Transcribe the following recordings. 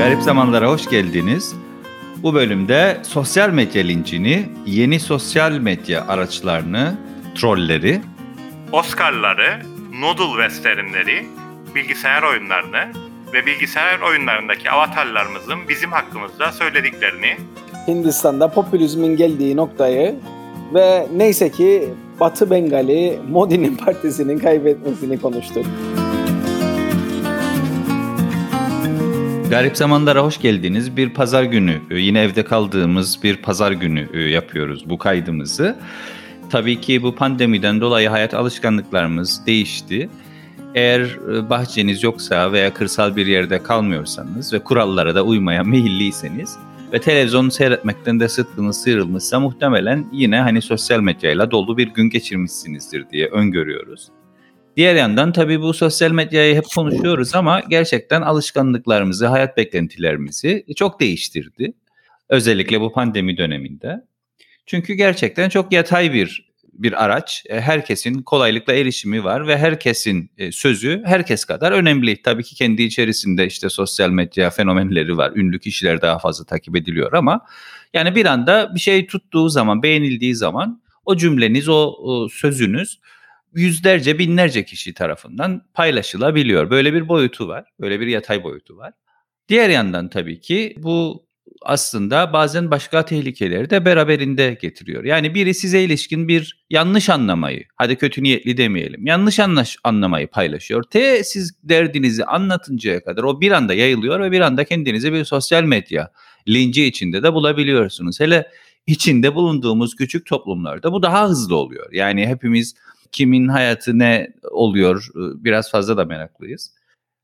Garip zamanlara hoş geldiniz. Bu bölümde sosyal medya lincini, yeni sosyal medya araçlarını, trolleri, Oscar'ları, noodle westernleri, bilgisayar oyunlarını ve bilgisayar oyunlarındaki avatarlarımızın bizim hakkımızda söylediklerini Hindistan'da popülizmin geldiği noktayı ve neyse ki Batı Bengali Modi'nin partisinin kaybetmesini konuştuk. Garip zamanlara hoş geldiniz. Bir pazar günü, e, yine evde kaldığımız bir pazar günü e, yapıyoruz bu kaydımızı. Tabii ki bu pandemiden dolayı hayat alışkanlıklarımız değişti. Eğer e, bahçeniz yoksa veya kırsal bir yerde kalmıyorsanız ve kurallara da uymaya meyilliyseniz ve televizyon seyretmekten de sıtkınız sıyrılmışsa muhtemelen yine hani sosyal medyayla dolu bir gün geçirmişsinizdir diye öngörüyoruz. Diğer yandan tabii bu sosyal medyayı hep konuşuyoruz ama gerçekten alışkanlıklarımızı, hayat beklentilerimizi çok değiştirdi. Özellikle bu pandemi döneminde. Çünkü gerçekten çok yatay bir bir araç. E, herkesin kolaylıkla erişimi var ve herkesin e, sözü herkes kadar önemli. Tabii ki kendi içerisinde işte sosyal medya fenomenleri var. Ünlü kişiler daha fazla takip ediliyor ama yani bir anda bir şey tuttuğu zaman, beğenildiği zaman o cümleniz, o, o sözünüz yüzlerce, binlerce kişi tarafından paylaşılabiliyor. Böyle bir boyutu var. Böyle bir yatay boyutu var. Diğer yandan tabii ki bu aslında bazen başka tehlikeleri de beraberinde getiriyor. Yani biri size ilişkin bir yanlış anlamayı, hadi kötü niyetli demeyelim, yanlış anlaş anlamayı paylaşıyor. Te siz derdinizi anlatıncaya kadar o bir anda yayılıyor ve bir anda kendinizi bir sosyal medya linci içinde de bulabiliyorsunuz. Hele içinde bulunduğumuz küçük toplumlarda bu daha hızlı oluyor. Yani hepimiz kimin hayatı ne oluyor biraz fazla da meraklıyız.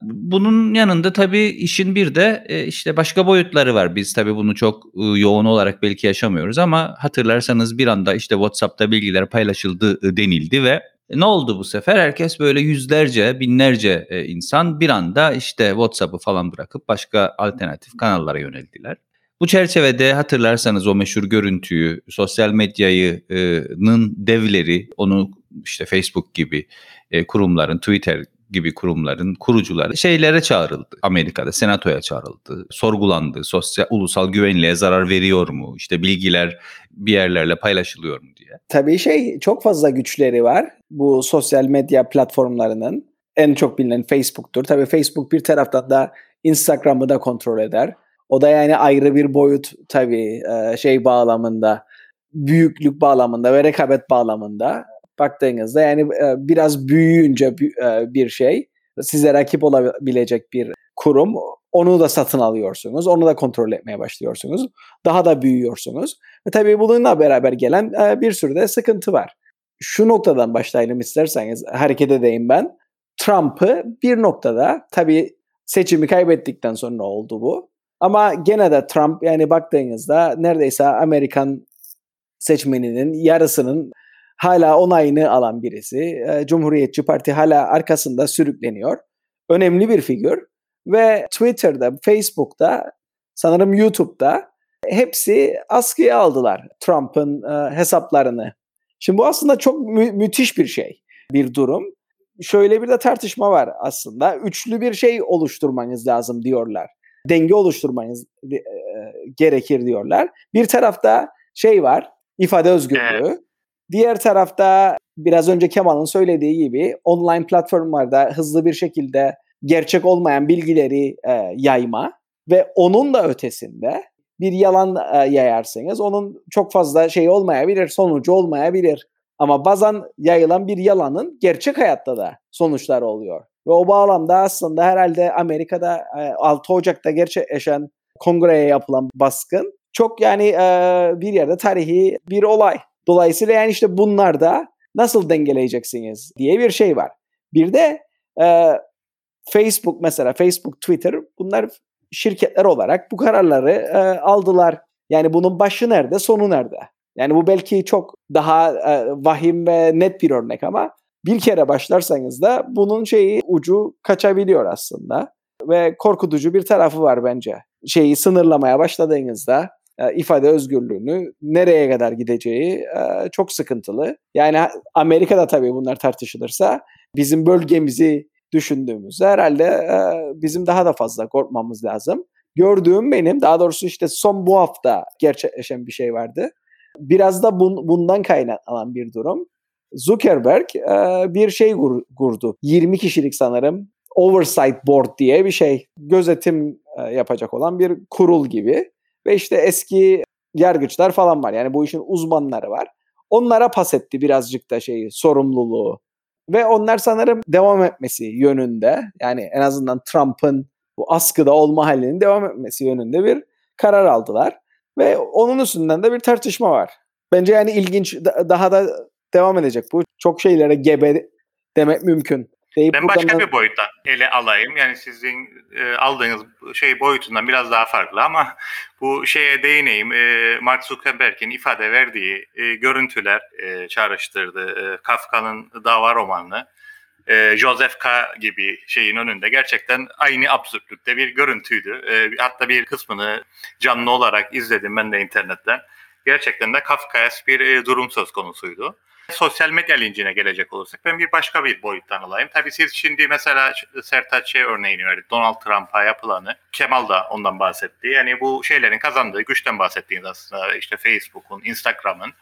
Bunun yanında tabii işin bir de e, işte başka boyutları var. Biz tabii bunu çok yoğun olarak belki yaşamıyoruz ama hatırlarsanız bir anda işte WhatsApp'ta bilgiler paylaşıldı denildi ve ne oldu bu sefer? Herkes böyle yüzlerce, binlerce e, insan bir anda işte WhatsApp'ı falan bırakıp başka alternatif kanallara yöneldiler. Bu çerçevede hatırlarsanız o meşhur görüntüyü sosyal medyanın devleri onu işte Facebook gibi e, kurumların, Twitter gibi kurumların kurucuları şeylere çağrıldı. Amerika'da senatoya çağrıldı. Sorgulandı. Sosyal ulusal güvenliğe zarar veriyor mu? İşte bilgiler bir yerlerle paylaşılıyor mu diye. Tabii şey çok fazla güçleri var bu sosyal medya platformlarının. En çok bilinen Facebook'tur. Tabii Facebook bir taraftan da Instagram'ı da kontrol eder. O da yani ayrı bir boyut tabii şey bağlamında, büyüklük bağlamında ve rekabet bağlamında baktığınızda yani biraz büyüyünce bir şey size rakip olabilecek bir kurum onu da satın alıyorsunuz. Onu da kontrol etmeye başlıyorsunuz. Daha da büyüyorsunuz. Ve tabii bununla beraber gelen bir sürü de sıkıntı var. Şu noktadan başlayalım isterseniz hareket edeyim ben. Trump'ı bir noktada tabii seçimi kaybettikten sonra oldu bu. Ama gene de Trump yani baktığınızda neredeyse Amerikan seçmeninin yarısının hala onayını alan birisi. E, Cumhuriyetçi Parti hala arkasında sürükleniyor. Önemli bir figür ve Twitter'da, Facebook'ta, sanırım YouTube'da hepsi askıya aldılar Trump'ın e, hesaplarını. Şimdi bu aslında çok mü- müthiş bir şey, bir durum. Şöyle bir de tartışma var aslında. Üçlü bir şey oluşturmanız lazım diyorlar. Denge oluşturmanız e, gerekir diyorlar. Bir tarafta şey var, ifade özgürlüğü. Diğer tarafta biraz önce Kemal'ın söylediği gibi online platformlarda hızlı bir şekilde gerçek olmayan bilgileri e, yayma ve onun da ötesinde bir yalan e, yayarsanız onun çok fazla şey olmayabilir, sonucu olmayabilir. Ama bazen yayılan bir yalanın gerçek hayatta da sonuçları oluyor. Ve o bağlamda aslında herhalde Amerika'da e, 6 Ocak'ta gerçekleşen kongreye yapılan baskın çok yani e, bir yerde tarihi bir olay. Dolayısıyla yani işte bunlar da nasıl dengeleyeceksiniz diye bir şey var. Bir de e, Facebook mesela Facebook, Twitter bunlar şirketler olarak bu kararları e, aldılar. Yani bunun başı nerede, sonu nerede? Yani bu belki çok daha e, vahim ve net bir örnek ama bir kere başlarsanız da bunun şeyi ucu kaçabiliyor aslında ve korkutucu bir tarafı var bence. Şeyi sınırlamaya başladığınızda e, ifade özgürlüğünü nereye kadar gideceği e, çok sıkıntılı. Yani Amerika'da tabii bunlar tartışılırsa bizim bölgemizi düşündüğümüzde herhalde e, bizim daha da fazla korkmamız lazım. gördüğüm benim daha doğrusu işte son bu hafta gerçekleşen bir şey vardı. Biraz da bun, bundan kaynaklanan bir durum. Zuckerberg e, bir şey kurdu. 20 kişilik sanırım Oversight Board diye bir şey. Gözetim yapacak olan bir kurul gibi. Ve işte eski yargıçlar falan var. Yani bu işin uzmanları var. Onlara pas etti birazcık da şeyi, sorumluluğu. Ve onlar sanırım devam etmesi yönünde. Yani en azından Trump'ın bu askıda olma halinin devam etmesi yönünde bir karar aldılar. Ve onun üstünden de bir tartışma var. Bence yani ilginç daha da devam edecek bu. Çok şeylere gebe demek mümkün. Deyip ben başka bir boyuttan ele alayım. Yani sizin e, aldığınız şey boyutundan biraz daha farklı ama bu şeye değineyim. E, Mark Zuckerberg'in ifade verdiği e, görüntüler e, çağrıştırdı. E, Kafka'nın dava romanını. E, Joseph K. gibi şeyin önünde gerçekten aynı absürtlükte bir görüntüydü. E, hatta bir kısmını canlı olarak izledim ben de internetten. Gerçekten de Kafkaesk bir e, durum söz konusuydu. Sosyal medya lincine gelecek olursak ben bir başka bir boyuttan alayım. Tabii siz şimdi mesela Sertaç şey örneğini verdik. Donald Trump'a yapılanı. Kemal da ondan bahsetti. Yani bu şeylerin kazandığı güçten bahsettiğiniz aslında işte Facebook'un, Instagram'ın.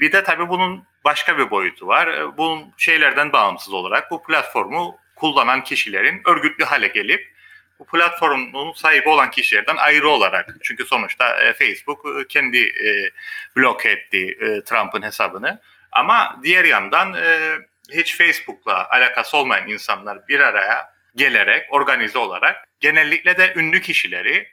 Bir de tabii bunun başka bir boyutu var. Bunun şeylerden bağımsız olarak bu platformu kullanan kişilerin örgütlü hale gelip bu platformun sahibi olan kişilerden ayrı olarak çünkü sonuçta e, Facebook e, kendi e, blok etti e, Trump'ın hesabını ama diğer yandan e, hiç Facebook'la alakası olmayan insanlar bir araya gelerek, organize olarak genellikle de ünlü kişileri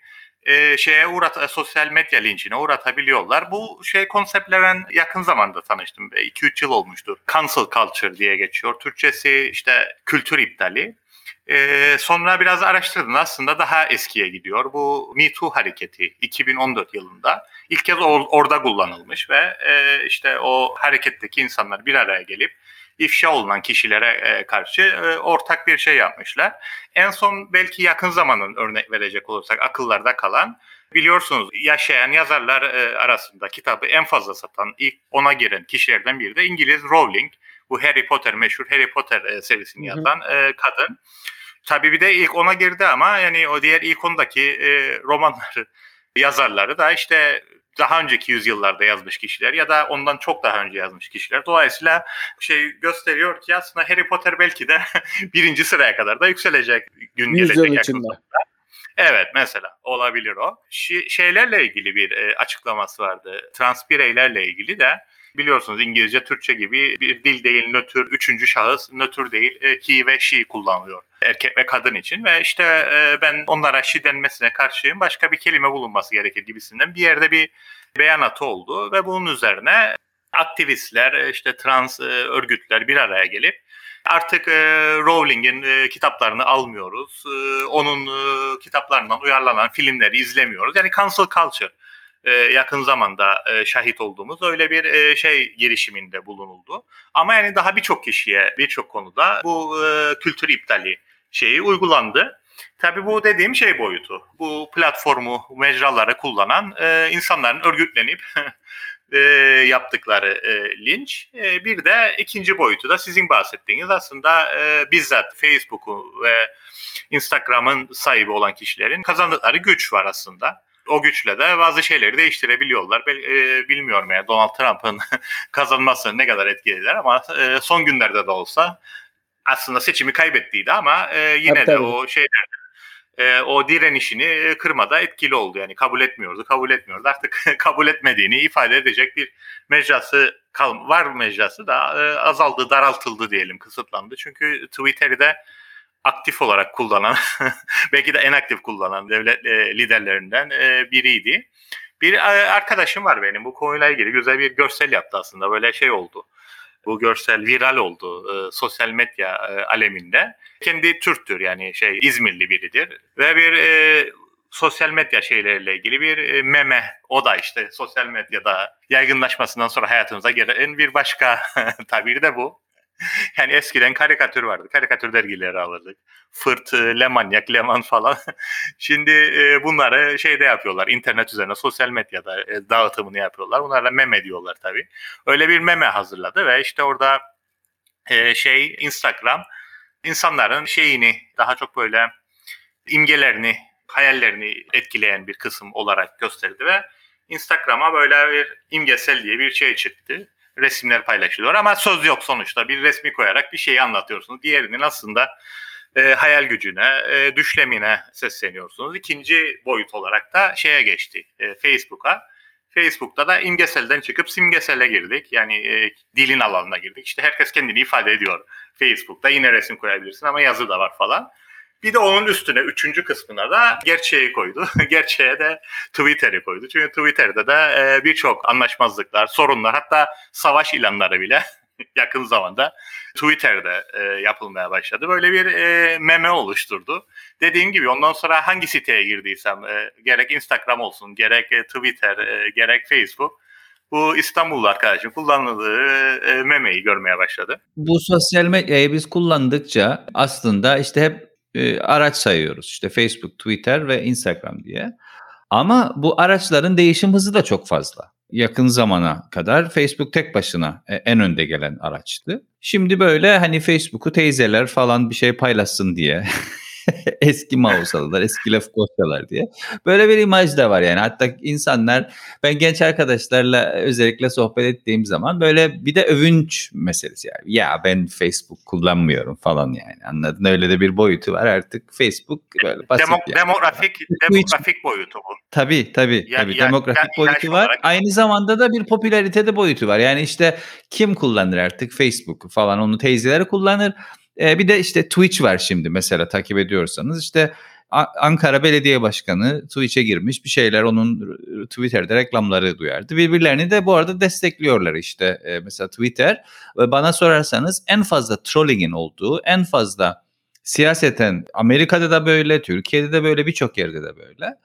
e, şeye uğrat e, sosyal medya linçine uğratabiliyorlar. Bu şey konseptlerden yakın zamanda tanıştım. 2-3 yıl olmuştur. Cancel culture diye geçiyor. Türkçesi işte kültür iptali. Ee, sonra biraz araştırdım aslında daha eskiye gidiyor. Bu Me Too hareketi 2014 yılında ilk kez or- orada kullanılmış ve e, işte o hareketteki insanlar bir araya gelip ifşa olunan kişilere e, karşı e, ortak bir şey yapmışlar. En son belki yakın zamanın örnek verecek olursak akıllarda kalan biliyorsunuz yaşayan yazarlar e, arasında kitabı en fazla satan ilk ona giren kişilerden biri de İngiliz Rowling. Bu Harry Potter meşhur Harry Potter e, serisini yazan e, kadın. Tabii bir de ilk ona girdi ama yani o diğer ilk ondaki e, romanları yazarları da işte daha önceki yüzyıllarda yazmış kişiler ya da ondan çok daha önce yazmış kişiler. Dolayısıyla şey gösteriyor ki aslında Harry Potter belki de birinci sıraya kadar da yükselecek gün gelecek yakında. Evet mesela olabilir o. Ş- şeylerle ilgili bir e, açıklaması vardı. Trans bireylerle ilgili de biliyorsunuz İngilizce, Türkçe gibi bir dil değil, nötr, üçüncü şahıs, nötr değil, e, he ve she kullanılıyor erkek ve kadın için ve işte e, ben onlara she denmesine karşıyım başka bir kelime bulunması gerekir gibisinden bir yerde bir beyanatı oldu ve bunun üzerine aktivistler, e, işte trans e, örgütler bir araya gelip artık e, Rowling'in e, kitaplarını almıyoruz. E, onun e, kitaplarından uyarlanan filmleri izlemiyoruz. Yani cancel culture e, yakın zamanda e, şahit olduğumuz öyle bir e, şey girişiminde bulunuldu. Ama yani daha birçok kişiye birçok konuda bu kültür iptali şeyi uygulandı. Tabii bu dediğim şey boyutu. Bu platformu, mecraları kullanan insanların örgütlenip yaptıkları linç. bir de ikinci boyutu da sizin bahsettiğiniz aslında bizzat Facebook'u ve Instagram'ın sahibi olan kişilerin kazandıkları güç var aslında o güçle de bazı şeyleri değiştirebiliyorlar. E, bilmiyorum ya Donald Trump'ın kazanması ne kadar etkililer ama e, son günlerde de olsa aslında seçimi kaybettiydi ama e, yine evet, de tabii. o şeyler e, o direnişini kırmada etkili oldu. Yani kabul etmiyordu, kabul etmiyordu. Artık kabul etmediğini ifade edecek bir mecrası kal var mecrası da e, azaldı, daraltıldı diyelim, kısıtlandı. Çünkü Twitter'i de aktif olarak kullanan, belki de en aktif kullanan devlet e, liderlerinden e, biriydi. Bir e, arkadaşım var benim bu konuyla ilgili güzel bir görsel yaptı aslında böyle şey oldu. Bu görsel viral oldu e, sosyal medya e, aleminde. Kendi Türktür yani şey İzmirli biridir ve bir e, sosyal medya şeyleriyle ilgili bir e, meme o da işte sosyal medyada yaygınlaşmasından sonra hayatımıza gelen bir başka tabiri de bu. yani eskiden karikatür vardı. Karikatür dergileri alırdık. Fırt, e, Lemanyak, Leman falan. Şimdi e, bunları şeyde yapıyorlar. İnternet üzerine, sosyal medyada e, dağıtımını yapıyorlar. Bunlarla meme diyorlar tabii. Öyle bir meme hazırladı ve işte orada şey Instagram insanların şeyini daha çok böyle imgelerini hayallerini etkileyen bir kısım olarak gösterdi ve Instagram'a böyle bir imgesel diye bir şey çıktı. Resimler paylaşılıyor ama söz yok sonuçta. Bir resmi koyarak bir şeyi anlatıyorsunuz. Diğerinin aslında e, hayal gücüne, e, düşlemine sesleniyorsunuz. İkinci boyut olarak da şeye geçti, e, Facebook'a. Facebook'ta da imgeselden çıkıp simgesele girdik. Yani e, dilin alanına girdik. İşte herkes kendini ifade ediyor Facebook'ta. Yine resim koyabilirsin ama yazı da var falan. Bir de onun üstüne üçüncü kısmına da gerçeği koydu. Gerçeğe de Twitter'i koydu. Çünkü Twitter'da da e, birçok anlaşmazlıklar, sorunlar hatta savaş ilanları bile yakın zamanda Twitter'da e, yapılmaya başladı. Böyle bir e, meme oluşturdu. Dediğim gibi ondan sonra hangi siteye girdiysem gerek Instagram olsun, gerek Twitter, gerek Facebook bu İstanbullu arkadaşım kullandığı memeyi görmeye başladı. Bu sosyal medyayı biz kullandıkça aslında işte hep e, araç sayıyoruz. İşte Facebook, Twitter ve Instagram diye. Ama bu araçların değişim hızı da çok fazla. Yakın zamana kadar Facebook tek başına e, en önde gelen araçtı. Şimdi böyle hani Facebook'u teyzeler falan bir şey paylaşsın diye eski mouse'lar, eski Lefkoşalar diye. Böyle bir imaj da var yani. Hatta insanlar ben genç arkadaşlarla özellikle sohbet ettiğim zaman böyle bir de övünç meselesi yani. Ya ben Facebook kullanmıyorum falan yani. Anladın? Öyle de bir boyutu var artık. Facebook böyle basit Demo, yani. Demografik, demografik boyutu bu. Tabii tabii. Ya- tabii. ya- Demografik ya- boyutu var. olarak- Aynı zamanda da bir popülaritede boyutu var. Yani işte kim kullanır artık Facebook falan onu teyzeleri kullanır. Ee, bir de işte Twitch var şimdi mesela takip ediyorsanız işte Ankara Belediye Başkanı Twitch'e girmiş bir şeyler onun Twitter'da reklamları duyardı. Birbirlerini de bu arada destekliyorlar işte Ee, mesela Twitter. Ve bana sorarsanız en fazla trollingin olduğu, en fazla siyaseten Amerika'da da böyle, Türkiye'de de böyle, birçok yerde de böyle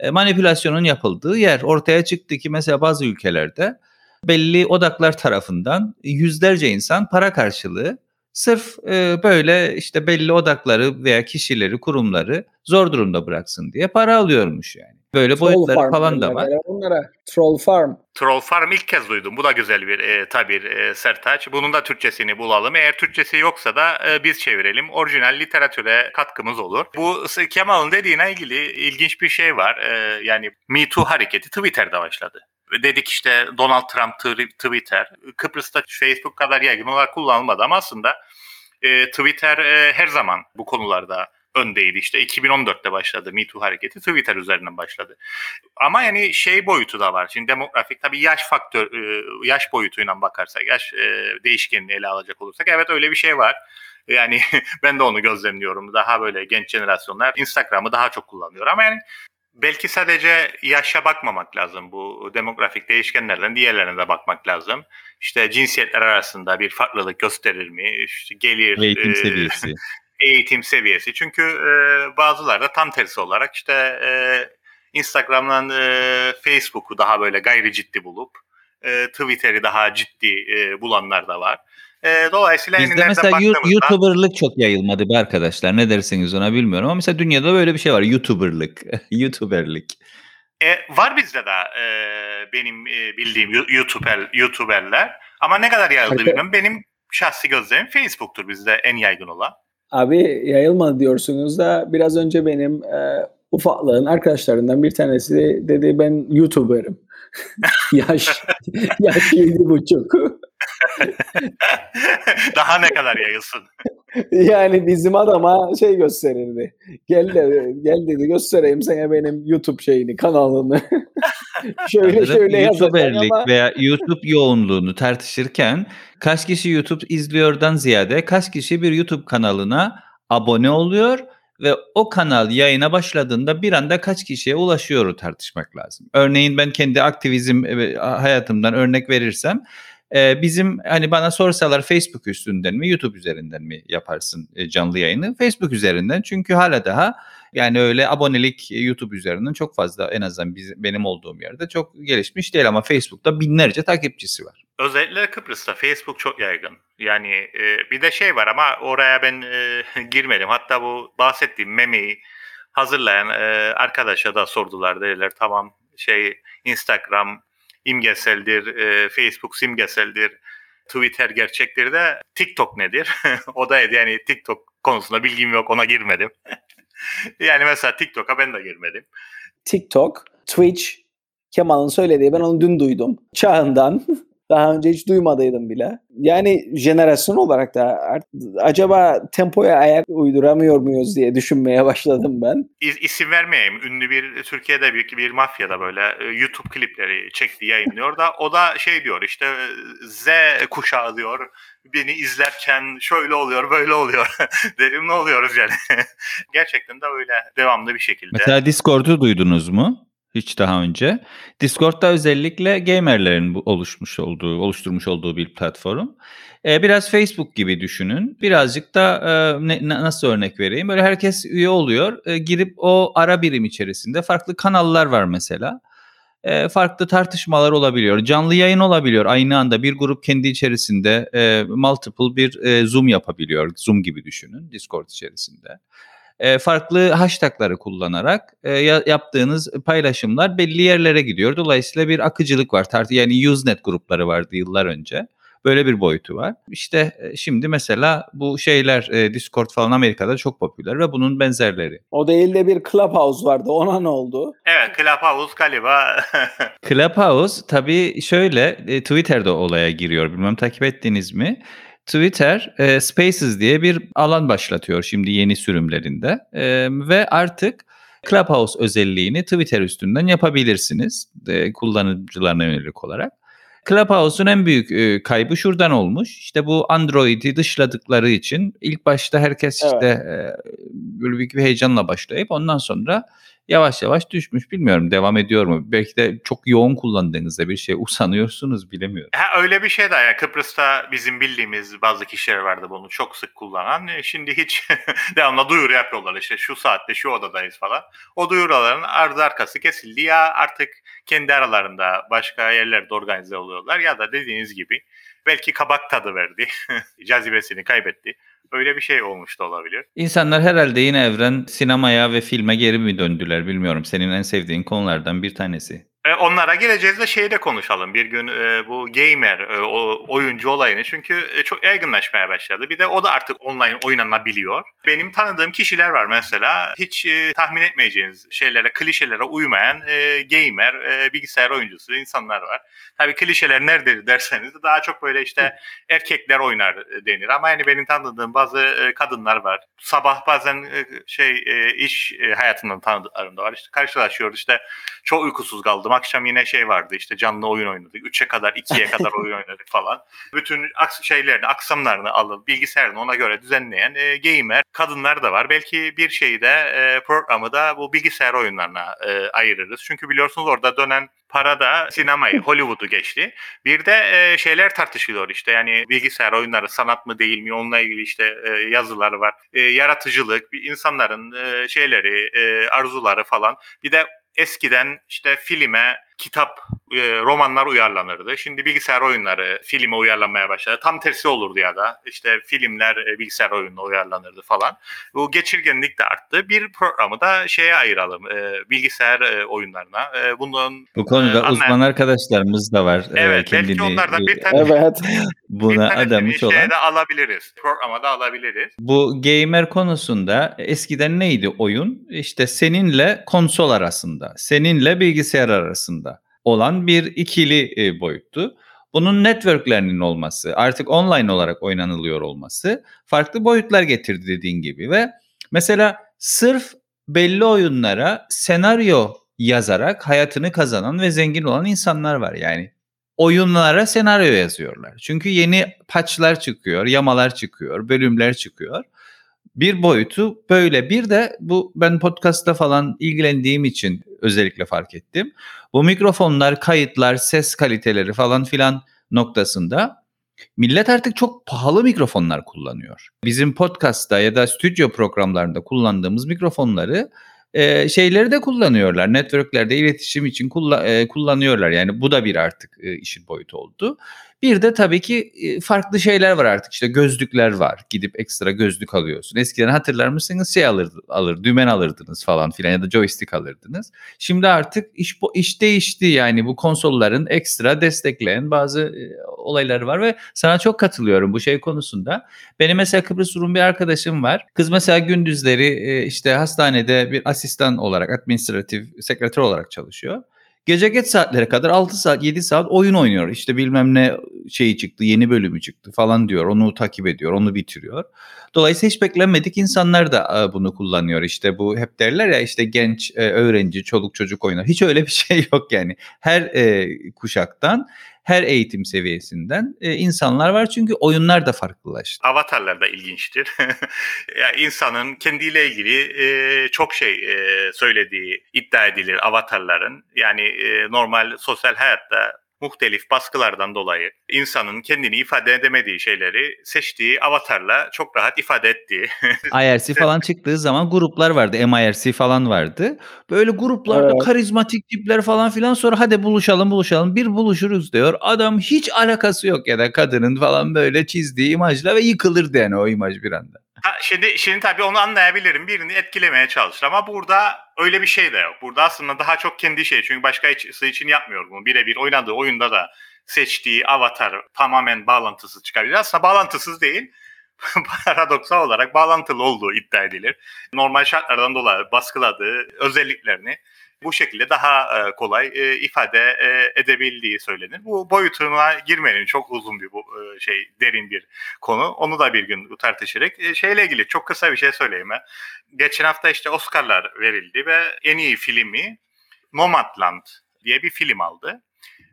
e, manipülasyonun yapıldığı yer. Ortaya çıktı ki mesela bazı ülkelerde belli odaklar tarafından yüzlerce insan para karşılığı sırf e, böyle işte belli odakları veya kişileri, kurumları zor durumda bıraksın diye para alıyormuş yani. Böyle Troll boyutları farm falan da var. Onlara troll farm. Troll Farm ilk kez duydum. Bu da güzel bir e, tabir e, Sertaç. Bunun da Türkçesini bulalım. Eğer Türkçesi yoksa da e, biz çevirelim. Orijinal literatüre katkımız olur. Bu Kemal'ın dediğine ilgili ilginç bir şey var. E, yani Me Too hareketi Twitter'da başladı. Dedik işte Donald Trump tw- Twitter. Kıbrıs'ta Facebook kadar yaygın olarak kullanılmadı ama aslında e, Twitter e, her zaman bu konularda öndeydi. İşte 2014'te başladı Me Too hareketi Twitter üzerinden başladı. Ama yani şey boyutu da var. Şimdi demografik tabii yaş faktör, e, yaş boyutuyla bakarsak, yaş değişkenini ele alacak olursak evet öyle bir şey var. Yani ben de onu gözlemliyorum. Daha böyle genç jenerasyonlar Instagram'ı daha çok kullanıyor. Ama yani belki sadece yaşa bakmamak lazım. Bu demografik değişkenlerden diğerlerine de bakmak lazım. İşte cinsiyetler arasında bir farklılık gösterir mi? İşte gelir, Eğitim e, seviyesi. eğitim seviyesi. Çünkü e, bazıları da tam tersi olarak işte e, Instagram'dan e, Facebook'u daha böyle gayri ciddi bulup e, Twitter'i daha ciddi e, bulanlar da var. E, dolayısıyla Bizde mesela baktığımızda- YouTuber'lık çok yayılmadı be arkadaşlar. Ne dersiniz ona bilmiyorum ama mesela dünyada böyle bir şey var. YouTuber'lık. YouTuber'lık. E, var bizde de e, benim e, bildiğim YouTuber, YouTuber'ler ama ne kadar yayıldı Arka- bilmiyorum. Benim şahsi gözlemim Facebook'tur bizde en yaygın olan. Abi yayılmadı diyorsunuz da biraz önce benim e, ufaklığın arkadaşlarından bir tanesi dedi ben YouTuber'ım. yaş yaş yedi buçuk. Daha ne kadar yayılsın? yani bizim adama şey gösterirdi. Gel dedi, gel dedi göstereyim sana benim YouTube şeyini, kanalını. şöyle şöyle YouTuber'lik ama veya YouTube yoğunluğunu tartışırken kaç kişi YouTube izliyordan ziyade kaç kişi bir YouTube kanalına abone oluyor ve o kanal yayına başladığında bir anda kaç kişiye ulaşıyor tartışmak lazım. Örneğin ben kendi aktivizm e, hayatımdan örnek verirsem e, bizim hani bana sorsalar Facebook üstünden mi YouTube üzerinden mi yaparsın e, canlı yayını? Facebook üzerinden çünkü hala daha yani öyle abonelik YouTube üzerinden çok fazla en azından biz, benim olduğum yerde çok gelişmiş değil ama Facebook'ta binlerce takipçisi var. Özellikle Kıbrıs'ta Facebook çok yaygın. Yani e, bir de şey var ama oraya ben e, girmedim. Hatta bu bahsettiğim memeyi hazırlayan e, arkadaşa da sordular. Dediler tamam şey Instagram imgeseldir, e, Facebook simgeseldir, Twitter gerçektir de TikTok nedir? o da yani TikTok konusunda bilgim yok ona girmedim. yani mesela TikTok'a ben de girmedim. TikTok, Twitch, Kemal'ın söylediği ben onu dün duydum. Çağından. Daha önce hiç duymadıydım bile. Yani jenerasyon olarak da acaba tempoya ayak uyduramıyor muyuz diye düşünmeye başladım ben. İs, isim vermeyeyim. Ünlü bir Türkiye'de bir, bir mafyada böyle e, YouTube klipleri çekti yayınlıyor da o da şey diyor işte Z kuşağı diyor beni izlerken şöyle oluyor böyle oluyor. Derim ne oluyoruz yani. Gerçekten de öyle devamlı bir şekilde. Mesela Discord'u duydunuz mu? Hiç daha önce. Discord'da özellikle gamerlerin oluşmuş olduğu, oluşturmuş olduğu bir platform. Ee, biraz Facebook gibi düşünün. Birazcık da e, ne, nasıl örnek vereyim? Böyle herkes üye oluyor. E, girip o ara birim içerisinde farklı kanallar var mesela. E, farklı tartışmalar olabiliyor. Canlı yayın olabiliyor. Aynı anda bir grup kendi içerisinde e, multiple bir e, Zoom yapabiliyor. Zoom gibi düşünün Discord içerisinde e, farklı hashtagları kullanarak e, yaptığınız paylaşımlar belli yerlere gidiyor. Dolayısıyla bir akıcılık var. Yani Usenet grupları vardı yıllar önce. Böyle bir boyutu var. İşte e, şimdi mesela bu şeyler Discord falan Amerika'da çok popüler ve bunun benzerleri. O değil de bir Clubhouse vardı. Ona ne oldu? Evet Clubhouse galiba. Clubhouse tabii şöyle Twitter'da olaya giriyor. Bilmem takip ettiniz mi? Twitter e, Spaces diye bir alan başlatıyor şimdi yeni sürümlerinde e, ve artık Clubhouse özelliğini Twitter üstünden yapabilirsiniz e, kullanıcılarına yönelik olarak. Clubhouse'un en büyük e, kaybı şuradan olmuş. İşte bu Android'i dışladıkları için ilk başta herkes evet. işte e, böyle büyük bir heyecanla başlayıp ondan sonra yavaş yavaş düşmüş. Bilmiyorum devam ediyor mu? Belki de çok yoğun kullandığınızda bir şey usanıyorsunuz bilemiyorum. Ha, öyle bir şey de yani Kıbrıs'ta bizim bildiğimiz bazı kişiler vardı bunu çok sık kullanan. E, şimdi hiç devamlı duyuru yapıyorlar işte şu saatte şu odadayız falan. O duyuruların ardı arkası kesildi ya artık kendi aralarında başka yerlerde organize oluyorlar ya da dediğiniz gibi belki kabak tadı verdi. Cazibesini kaybetti. Öyle bir şey olmuş da olabilir. İnsanlar herhalde yine evren sinemaya ve filme geri mi döndüler bilmiyorum. Senin en sevdiğin konulardan bir tanesi. E, onlara geleceğiz de şeyi de konuşalım. Bir gün e, bu gamer e, o, oyuncu olayını çünkü e, çok yaygınlaşmaya başladı. Bir de o da artık online oynanabiliyor. Benim tanıdığım kişiler var mesela hiç e, tahmin etmeyeceğiniz şeylere, klişelere uymayan e, gamer, e, bilgisayar oyuncusu insanlar var. Tabii klişeler nerededir derseniz de daha çok böyle işte erkekler oynar e, denir. Ama yani benim tanıdığım bazı e, kadınlar var. Sabah bazen e, şey e, iş e, hayatından tanıdıklarım da var. İşte karşılaşıyoruz işte çok uykusuz kaldım Akşam yine şey vardı işte canlı oyun oynadık. 3'e kadar 2'ye kadar oyun oynadık falan. Bütün aks şeylerini, aksamlarını alıp bilgisayarını ona göre düzenleyen e, gamer kadınlar da var. Belki bir şeyi de e, programı da bu bilgisayar oyunlarına e, ayırırız. Çünkü biliyorsunuz orada dönen para da sinemayı, Hollywood'u geçti. Bir de e, şeyler tartışılıyor işte yani bilgisayar oyunları sanat mı değil mi onunla ilgili işte e, yazıları var. E, yaratıcılık, insanların e, şeyleri, e, arzuları falan. Bir de eskiden işte filme, kitap, e, romanlar uyarlanırdı. Şimdi bilgisayar oyunları filme uyarlanmaya başladı. Tam tersi olurdu ya da işte filmler e, bilgisayar oyununa uyarlanırdı falan. Bu geçirgenlik de arttı. Bir programı da şeye ayıralım. E, bilgisayar e, oyunlarına. E, bunun Bu konuda e, uzman arkadaşlarımız da var. Evet, kendini, belki onlardan bir tane evet. buna bir adamış olan. de alabiliriz. Programa da alabiliriz. Bu gamer konusunda eskiden neydi oyun? İşte seninle konsol arasında, seninle bilgisayar arasında olan bir ikili e, boyuttu. Bunun networklerinin olması, artık online olarak oynanılıyor olması farklı boyutlar getirdi dediğin gibi ve mesela sırf belli oyunlara senaryo yazarak hayatını kazanan ve zengin olan insanlar var. Yani oyunlara senaryo yazıyorlar. Çünkü yeni patchlar çıkıyor, yamalar çıkıyor, bölümler çıkıyor. Bir boyutu böyle. Bir de bu ben podcast'ta falan ilgilendiğim için özellikle fark ettim. Bu mikrofonlar, kayıtlar, ses kaliteleri falan filan noktasında millet artık çok pahalı mikrofonlar kullanıyor. Bizim podcast'ta ya da stüdyo programlarında kullandığımız mikrofonları e, şeyleri de kullanıyorlar. Networklerde iletişim için kulla, e, kullanıyorlar. Yani bu da bir artık e, işin boyutu oldu. Bir de tabii ki e, farklı şeyler var artık. İşte gözlükler var. Gidip ekstra gözlük alıyorsun. Eskiden hatırlar mısınız şey alır, alır dümen alırdınız falan filan ya da joystick alırdınız. Şimdi artık iş iş değişti yani bu konsolların ekstra destekleyen bazı e, olayları var ve sana çok katılıyorum bu şey konusunda. Benim mesela Kıbrıs Rum bir arkadaşım var. Kız mesela gündüzleri e, işte hastanede bir asistan olarak administratif sekreter olarak çalışıyor. Gece geç saatlere kadar 6 saat 7 saat oyun oynuyor. İşte bilmem ne şeyi çıktı yeni bölümü çıktı falan diyor. Onu takip ediyor onu bitiriyor. Dolayısıyla hiç beklenmedik insanlar da e, bunu kullanıyor. İşte bu hep derler ya işte genç e, öğrenci çoluk çocuk oynar. Hiç öyle bir şey yok yani. Her e, kuşaktan her eğitim seviyesinden e, insanlar var çünkü oyunlar da farklılaştı. Avatarlar da ilginçtir. yani insanın kendiyle ilgili e, çok şey e, söylediği iddia edilir avatarların. Yani e, normal sosyal hayatta muhtelif baskılardan dolayı insanın kendini ifade edemediği şeyleri seçtiği avatarla çok rahat ifade ettiği. IRC falan çıktığı zaman gruplar vardı. MIRC falan vardı. Böyle gruplarda evet. karizmatik tipler falan filan sonra hadi buluşalım buluşalım bir buluşuruz diyor. Adam hiç alakası yok ya da kadının falan böyle çizdiği imajla ve yıkılırdı yani o imaj bir anda. Şimdi, şimdi tabii onu anlayabilirim. Birini etkilemeye çalışır ama burada öyle bir şey de yok. Burada aslında daha çok kendi şey. Çünkü başka için yapmıyor bunu. Birebir oynadığı oyunda da seçtiği avatar tamamen bağlantısız çıkabilir. Aslında bağlantısız değil. Paradoksal olarak bağlantılı olduğu iddia edilir. Normal şartlardan dolayı baskıladığı özelliklerini bu şekilde daha e, kolay e, ifade e, edebildiği söylenir. Bu boyutuna girmenin çok uzun bir bu şey derin bir konu. Onu da bir gün tartışırız. Şeyle ilgili çok kısa bir şey söyleyeyim. Geçen hafta işte Oscar'lar verildi ve en iyi filmi Nomadland diye bir film aldı.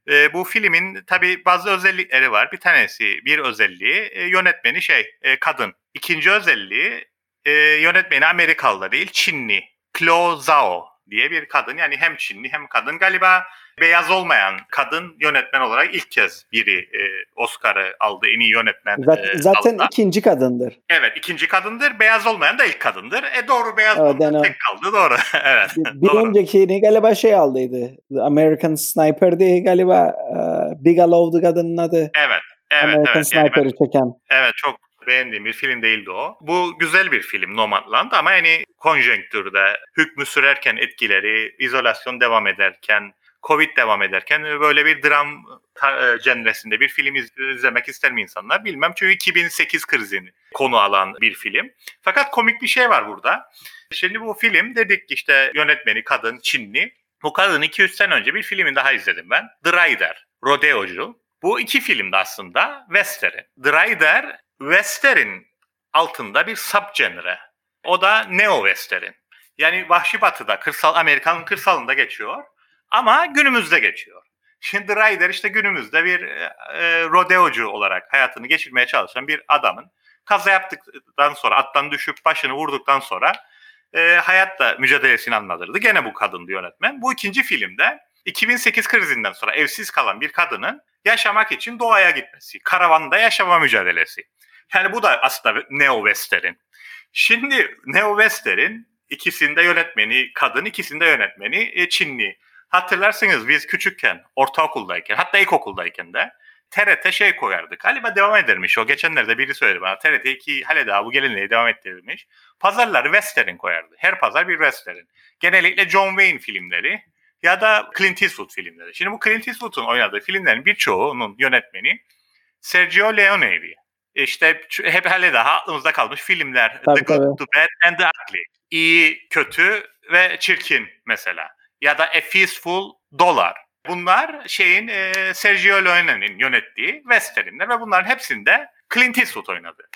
E, bu filmin tabi bazı özellikleri var. Bir tanesi bir özelliği e, yönetmeni şey e, kadın. İkinci özelliği e, yönetmeni Amerikalı değil Çinli. Chloe Zhao diye bir kadın yani hem Çinli hem kadın galiba beyaz olmayan kadın yönetmen olarak ilk kez biri e, Oscar'ı aldı en iyi yönetmen. Zaten, e, zaten ikinci kadındır. Evet ikinci kadındır. Beyaz olmayan da ilk kadındır. E doğru beyaz evet, yani, tek kaldı doğru. evet. Bir, bir doğru. öncekini galiba şey aldıydı. The American Sniper diye galiba uh, Bigelow'du kadının adı. Evet. Evet, American evet. Sniper'ı yani ben, çeken. Evet çok beğendiğim bir film değildi o. Bu güzel bir film Nomadland ama yani konjonktürde hükmü sürerken etkileri, izolasyon devam ederken, Covid devam ederken böyle bir dram cenresinde e, bir film izlemek ister mi insanlar bilmem. Çünkü 2008 krizini konu alan bir film. Fakat komik bir şey var burada. Şimdi bu film dedik ki işte yönetmeni kadın Çinli. Bu kadın 200 sene önce bir filmin daha izledim ben. The Rider, Rodeocu. Bu iki filmde aslında western. The Rider Western altında bir subgenre. O da neo western. Yani Vahşi Batı'da, kırsal Amerikan kırsalında geçiyor ama günümüzde geçiyor. Şimdi Ryder işte günümüzde bir e, e, rodeocu olarak hayatını geçirmeye çalışan bir adamın kaza yaptıktan sonra attan düşüp başını vurduktan sonra e, hayatta mücadelesini anlatırdı. Gene bu kadındı yönetmen. Bu ikinci filmde 2008 krizinden sonra evsiz kalan bir kadının yaşamak için doğaya gitmesi, karavanda yaşama mücadelesi. Yani bu da aslında Neo Western. Şimdi Neo Western ikisinde yönetmeni kadın, ikisinde yönetmeni e, Çinli. Hatırlarsınız biz küçükken, ortaokuldayken, hatta ilkokuldayken de TRT şey koyardık. Galiba devam edermiş o. Geçenlerde biri söyledi bana. TRT 2 hala daha bu gelinliği devam ettirilmiş. Pazarları western koyardı. Her pazar bir western. Genellikle John Wayne filmleri ya da Clint Eastwood filmleri. Şimdi bu Clint Eastwood'un oynadığı filmlerin birçoğunun yönetmeni Sergio Leone'ydi işte hep hele daha aklımızda kalmış filmler. Tabii, the Good, tabii. The Bad and the Ugly. İyi, kötü ve çirkin mesela. Ya da A Fistful Dollar. Bunlar şeyin e, Sergio Leone'nin yönettiği westernler ve bunların hepsinde Clint Eastwood oynadı.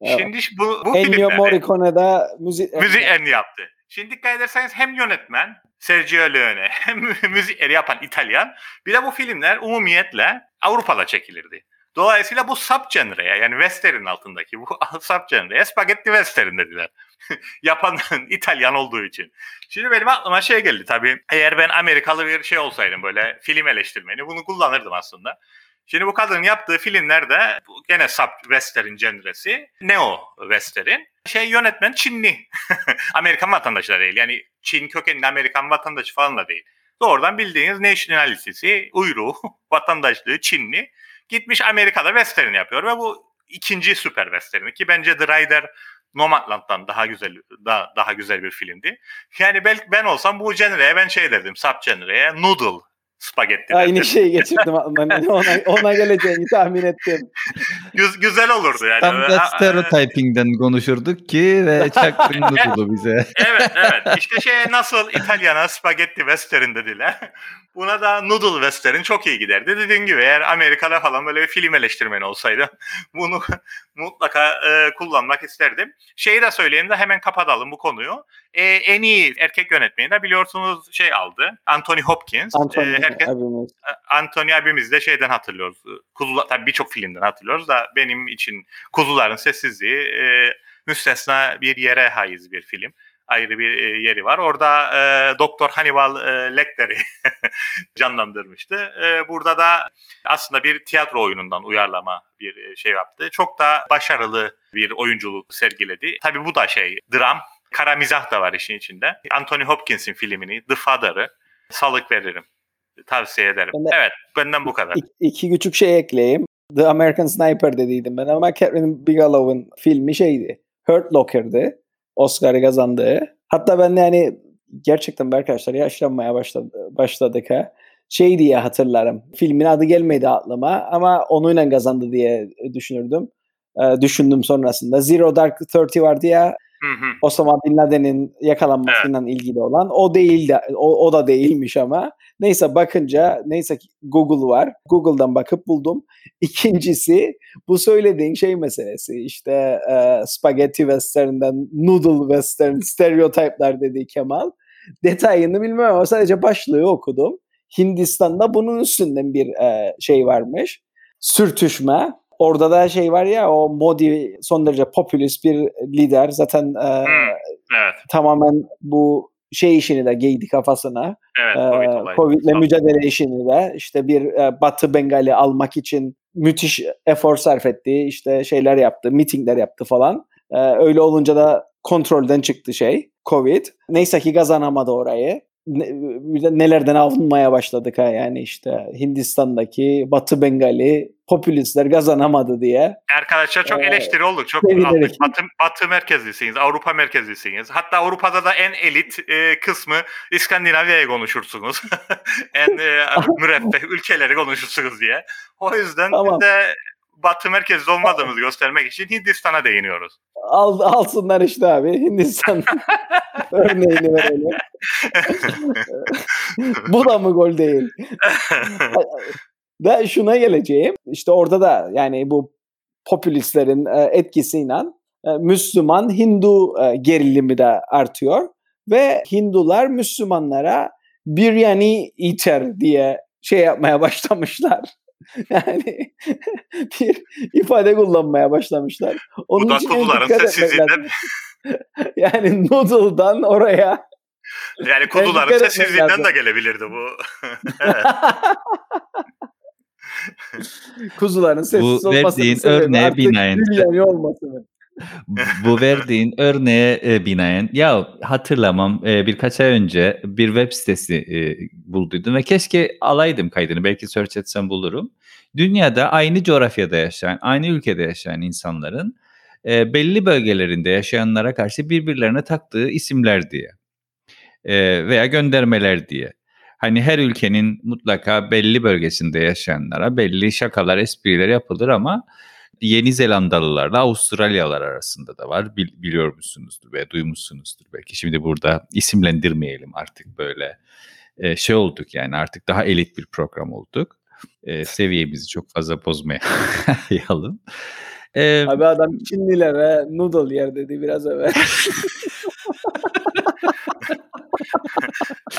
Evet. Şimdi bu, bu Ennio Morricone'da müzik müziklerini yaptı. Şimdi dikkat ederseniz hem yönetmen Sergio Leone hem müzikleri yapan İtalyan bir de bu filmler umumiyetle Avrupa'da çekilirdi. Dolayısıyla bu subgenre'ye yani western altındaki bu subgenre'ye spaghetti western dediler. Yapan İtalyan olduğu için. Şimdi benim aklıma şey geldi tabii. Eğer ben Amerikalı bir şey olsaydım böyle film eleştirmeni bunu kullanırdım aslında. Şimdi bu kadının yaptığı filmlerde gene sub western genresi neo western. Şey yönetmen Çinli. Amerikan vatandaşı da değil. Yani Çin kökenli Amerikan vatandaşı falan da değil. Doğrudan bildiğiniz nationality'si, uyruğu, vatandaşlığı Çinli Gitmiş Amerika'da western yapıyor ve bu ikinci süper western ki bence The Rider Nomadland'dan daha güzel daha, daha güzel bir filmdi. Yani belki ben olsam bu genre'ye ben şey derdim, sub genre'ye noodle spagetti. Aynı şeyi geçirdim aklımdan. ona, ona geleceğini tahmin ettim. Güz, güzel olurdu yani. Tam da stereotyping'den konuşurduk ki ve çaktın noodle'u bize. evet evet. İşte şey nasıl İtalyana spagetti western dediler. Buna da noodle western çok iyi giderdi. Dediğim gibi eğer Amerika'da falan böyle bir film eleştirmeni olsaydı bunu mutlaka e, kullanmak isterdim. Şeyi de söyleyeyim de hemen kapatalım bu konuyu. E, en iyi erkek yönetmeni de biliyorsunuz şey aldı. Anthony Hopkins. Anthony e, herkes, abimiz. Anthony abimiz de şeyden hatırlıyoruz. Kuzular, tabii birçok filmden hatırlıyoruz da benim için Kuzuların Sessizliği e, müstesna bir yere haiz bir film ayrı bir e, yeri var. Orada e, Doktor Hannibal e, Lecter'i canlandırmıştı. E, burada da aslında bir tiyatro oyunundan uyarlama bir e, şey yaptı. Çok da başarılı bir oyunculuk sergiledi. Tabii bu da şey dram, kara mizah da var işin içinde. Anthony Hopkins'in filmini The Father'ı salık veririm. Tavsiye ederim. Ben de- evet benden bu kadar. İki, iki küçük şey ekleyeyim. The American Sniper dediydim ben ama Catherine Bigelow'un filmi şeydi. Hurt Locker'dı. Oscar'ı kazandığı. Hatta ben de yani gerçekten arkadaşlar yaşlanmaya başladı, başladık ha. Şey diye hatırlarım. Filmin adı gelmedi aklıma ama onunla kazandı diye düşünürdüm. Ee, düşündüm sonrasında. Zero Dark Thirty vardı ya Hı hı. Osama Bin Laden'in yakalanmasıyla ilgili olan. O değil de o, o da değilmiş ama. Neyse bakınca neyse Google var. Google'dan bakıp buldum. İkincisi bu söylediğin şey meselesi. İşte e, spaghetti western'den noodle western stereotipler dedi Kemal. Detayını bilmem ama sadece başlığı okudum. Hindistan'da bunun üstünden bir e, şey varmış. Sürtüşme. Orada da şey var ya o Modi son derece popülist bir lider. Zaten e, Evet, tamamen bu şey işini de giydi kafasına. evet. Ee, Covid olayı. Covid'le mücadele işini de işte bir e, Batı Bengali almak için müthiş efor sarf etti. İşte şeyler yaptı, mitingler yaptı falan. Ee, öyle olunca da kontrolden çıktı şey Covid. Neyse ki kazanamadı orayı. Ne, nelerden avunmaya başladık ha yani işte Hindistan'daki Batı Bengali popülistler kazanamadı diye. Arkadaşlar çok Ee, eleştiri olduk. Çok aldık. Batı, batı merkezlisiniz, Avrupa merkezlisiniz. Hatta Avrupa'da da en elit e, kısmı İskandinavya'yı konuşursunuz. en e, müreffeh ülkeleri konuşursunuz diye. O yüzden Tamam. biz de Batı merkezli olmadığımızı göstermek için Hindistan'a değiniyoruz. Al, alsınlar işte abi Hindistan örneğini verelim. Bu da mı gol değil? Ve şuna geleceğim. İşte orada da yani bu popülistlerin e, etkisiyle e, Müslüman Hindu e, gerilimi de artıyor ve Hindular Müslümanlara biryani eater diye şey yapmaya başlamışlar. Yani bir ifade kullanmaya başlamışlar. Onun Bu da için en kuzuların dikkat etmek sessizliğinden. Yani noodle'dan oraya yani etmek sessizliğinden de gelebilirdi bu. evet. kuzuların sessiz Bu olmasının artık binaen- biryani olması mı? Bu verdiğin örneğe e, binaen ya hatırlamam e, birkaç ay önce bir web sitesi e, bulduydum ve keşke alaydım kaydını belki search etsem bulurum. Dünyada aynı coğrafyada yaşayan, aynı ülkede yaşayan insanların e, belli bölgelerinde yaşayanlara karşı birbirlerine taktığı isimler diye E, veya göndermeler diye. Hani her ülkenin mutlaka belli bölgesinde yaşayanlara belli şakalar, espriler yapılır ama Yeni Zelandalılarla Avustralyalılar arasında da var. Bil- biliyor musunuzdur ve duymuşsunuzdur belki. Şimdi burada isimlendirmeyelim artık böyle e, şey olduk yani artık daha elit bir program olduk. E, seviyemizi çok fazla bozmayalım. E, Abi adam Çinlilere noodle yer dedi biraz evvel.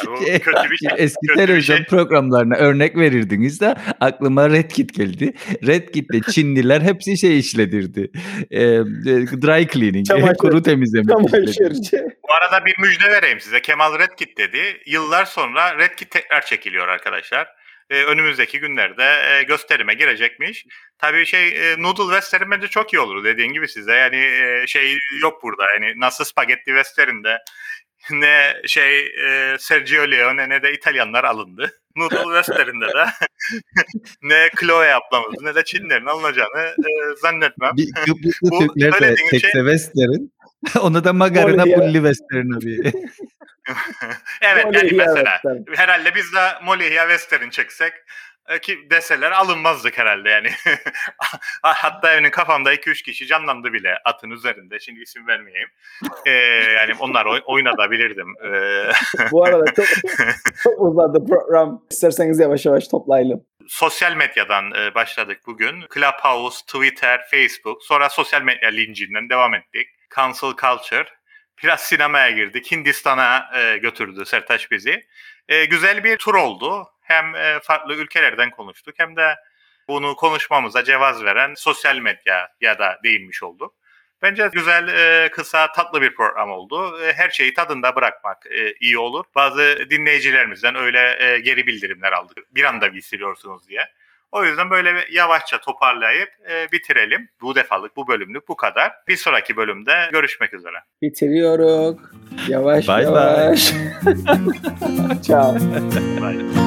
Bu kötü bir şey. Eski kötü televizyon şey. programlarına örnek verirdiniz de aklıma Red Kit geldi. Red Kit'te Çinliler hepsi şey işledirdi. E, e, dry cleaning, Çamaşır. kuru temizleme. işledirdi. Çamaşırcı. Bu arada bir müjde vereyim size. Kemal Redkit dedi. Yıllar sonra Redkit tekrar çekiliyor arkadaşlar. Ee, önümüzdeki günlerde e, gösterime girecekmiş. Tabii şey e, Noodle Western bence çok iyi olur dediğin gibi size. Yani e, şey yok burada. Yani nasıl Spaghetti Western'de ne şey e, Sergio Leone ne de İtalyanlar alındı. Noodle Western'de de ne Chloe ablamız ne de Çinlerin alınacağını e, zannetmem. Bir Kıbrıslı Bu Türkler de tekse şey- western. Onu da magarına pulli western abi. evet yani mesela Western. herhalde biz de Molly'ye Western çeksek ki deseler alınmazdık herhalde yani. Hatta benim kafamda 2-3 kişi canlandı bile atın üzerinde. Şimdi isim vermeyeyim. E, yani onlar oy- oynatabilirdim. E, Bu arada çok, çok uzadı program. İsterseniz yavaş yavaş toplayalım. sosyal medyadan e, başladık bugün. Clubhouse, Twitter, Facebook. Sonra sosyal medya lincinden devam ettik. Cancel Culture. Biraz sinemaya girdik. Hindistan'a e, götürdü Sertaç bizi. E, güzel bir tur oldu. Hem e, farklı ülkelerden konuştuk hem de bunu konuşmamıza cevaz veren sosyal medya ya da değinmiş olduk. Bence güzel, e, kısa, tatlı bir program oldu. E, her şeyi tadında bırakmak iyi olur. Bazı dinleyicilerimizden öyle geri bildirimler aldık. Bir anda bitiriyorsunuz diye. O yüzden böyle yavaşça toparlayıp bitirelim. Bu defalık, bu bölümlük bu kadar. Bir sonraki bölümde görüşmek üzere. Bitiriyoruz. Yavaş Bye bye. yavaş. Ciao. Bye.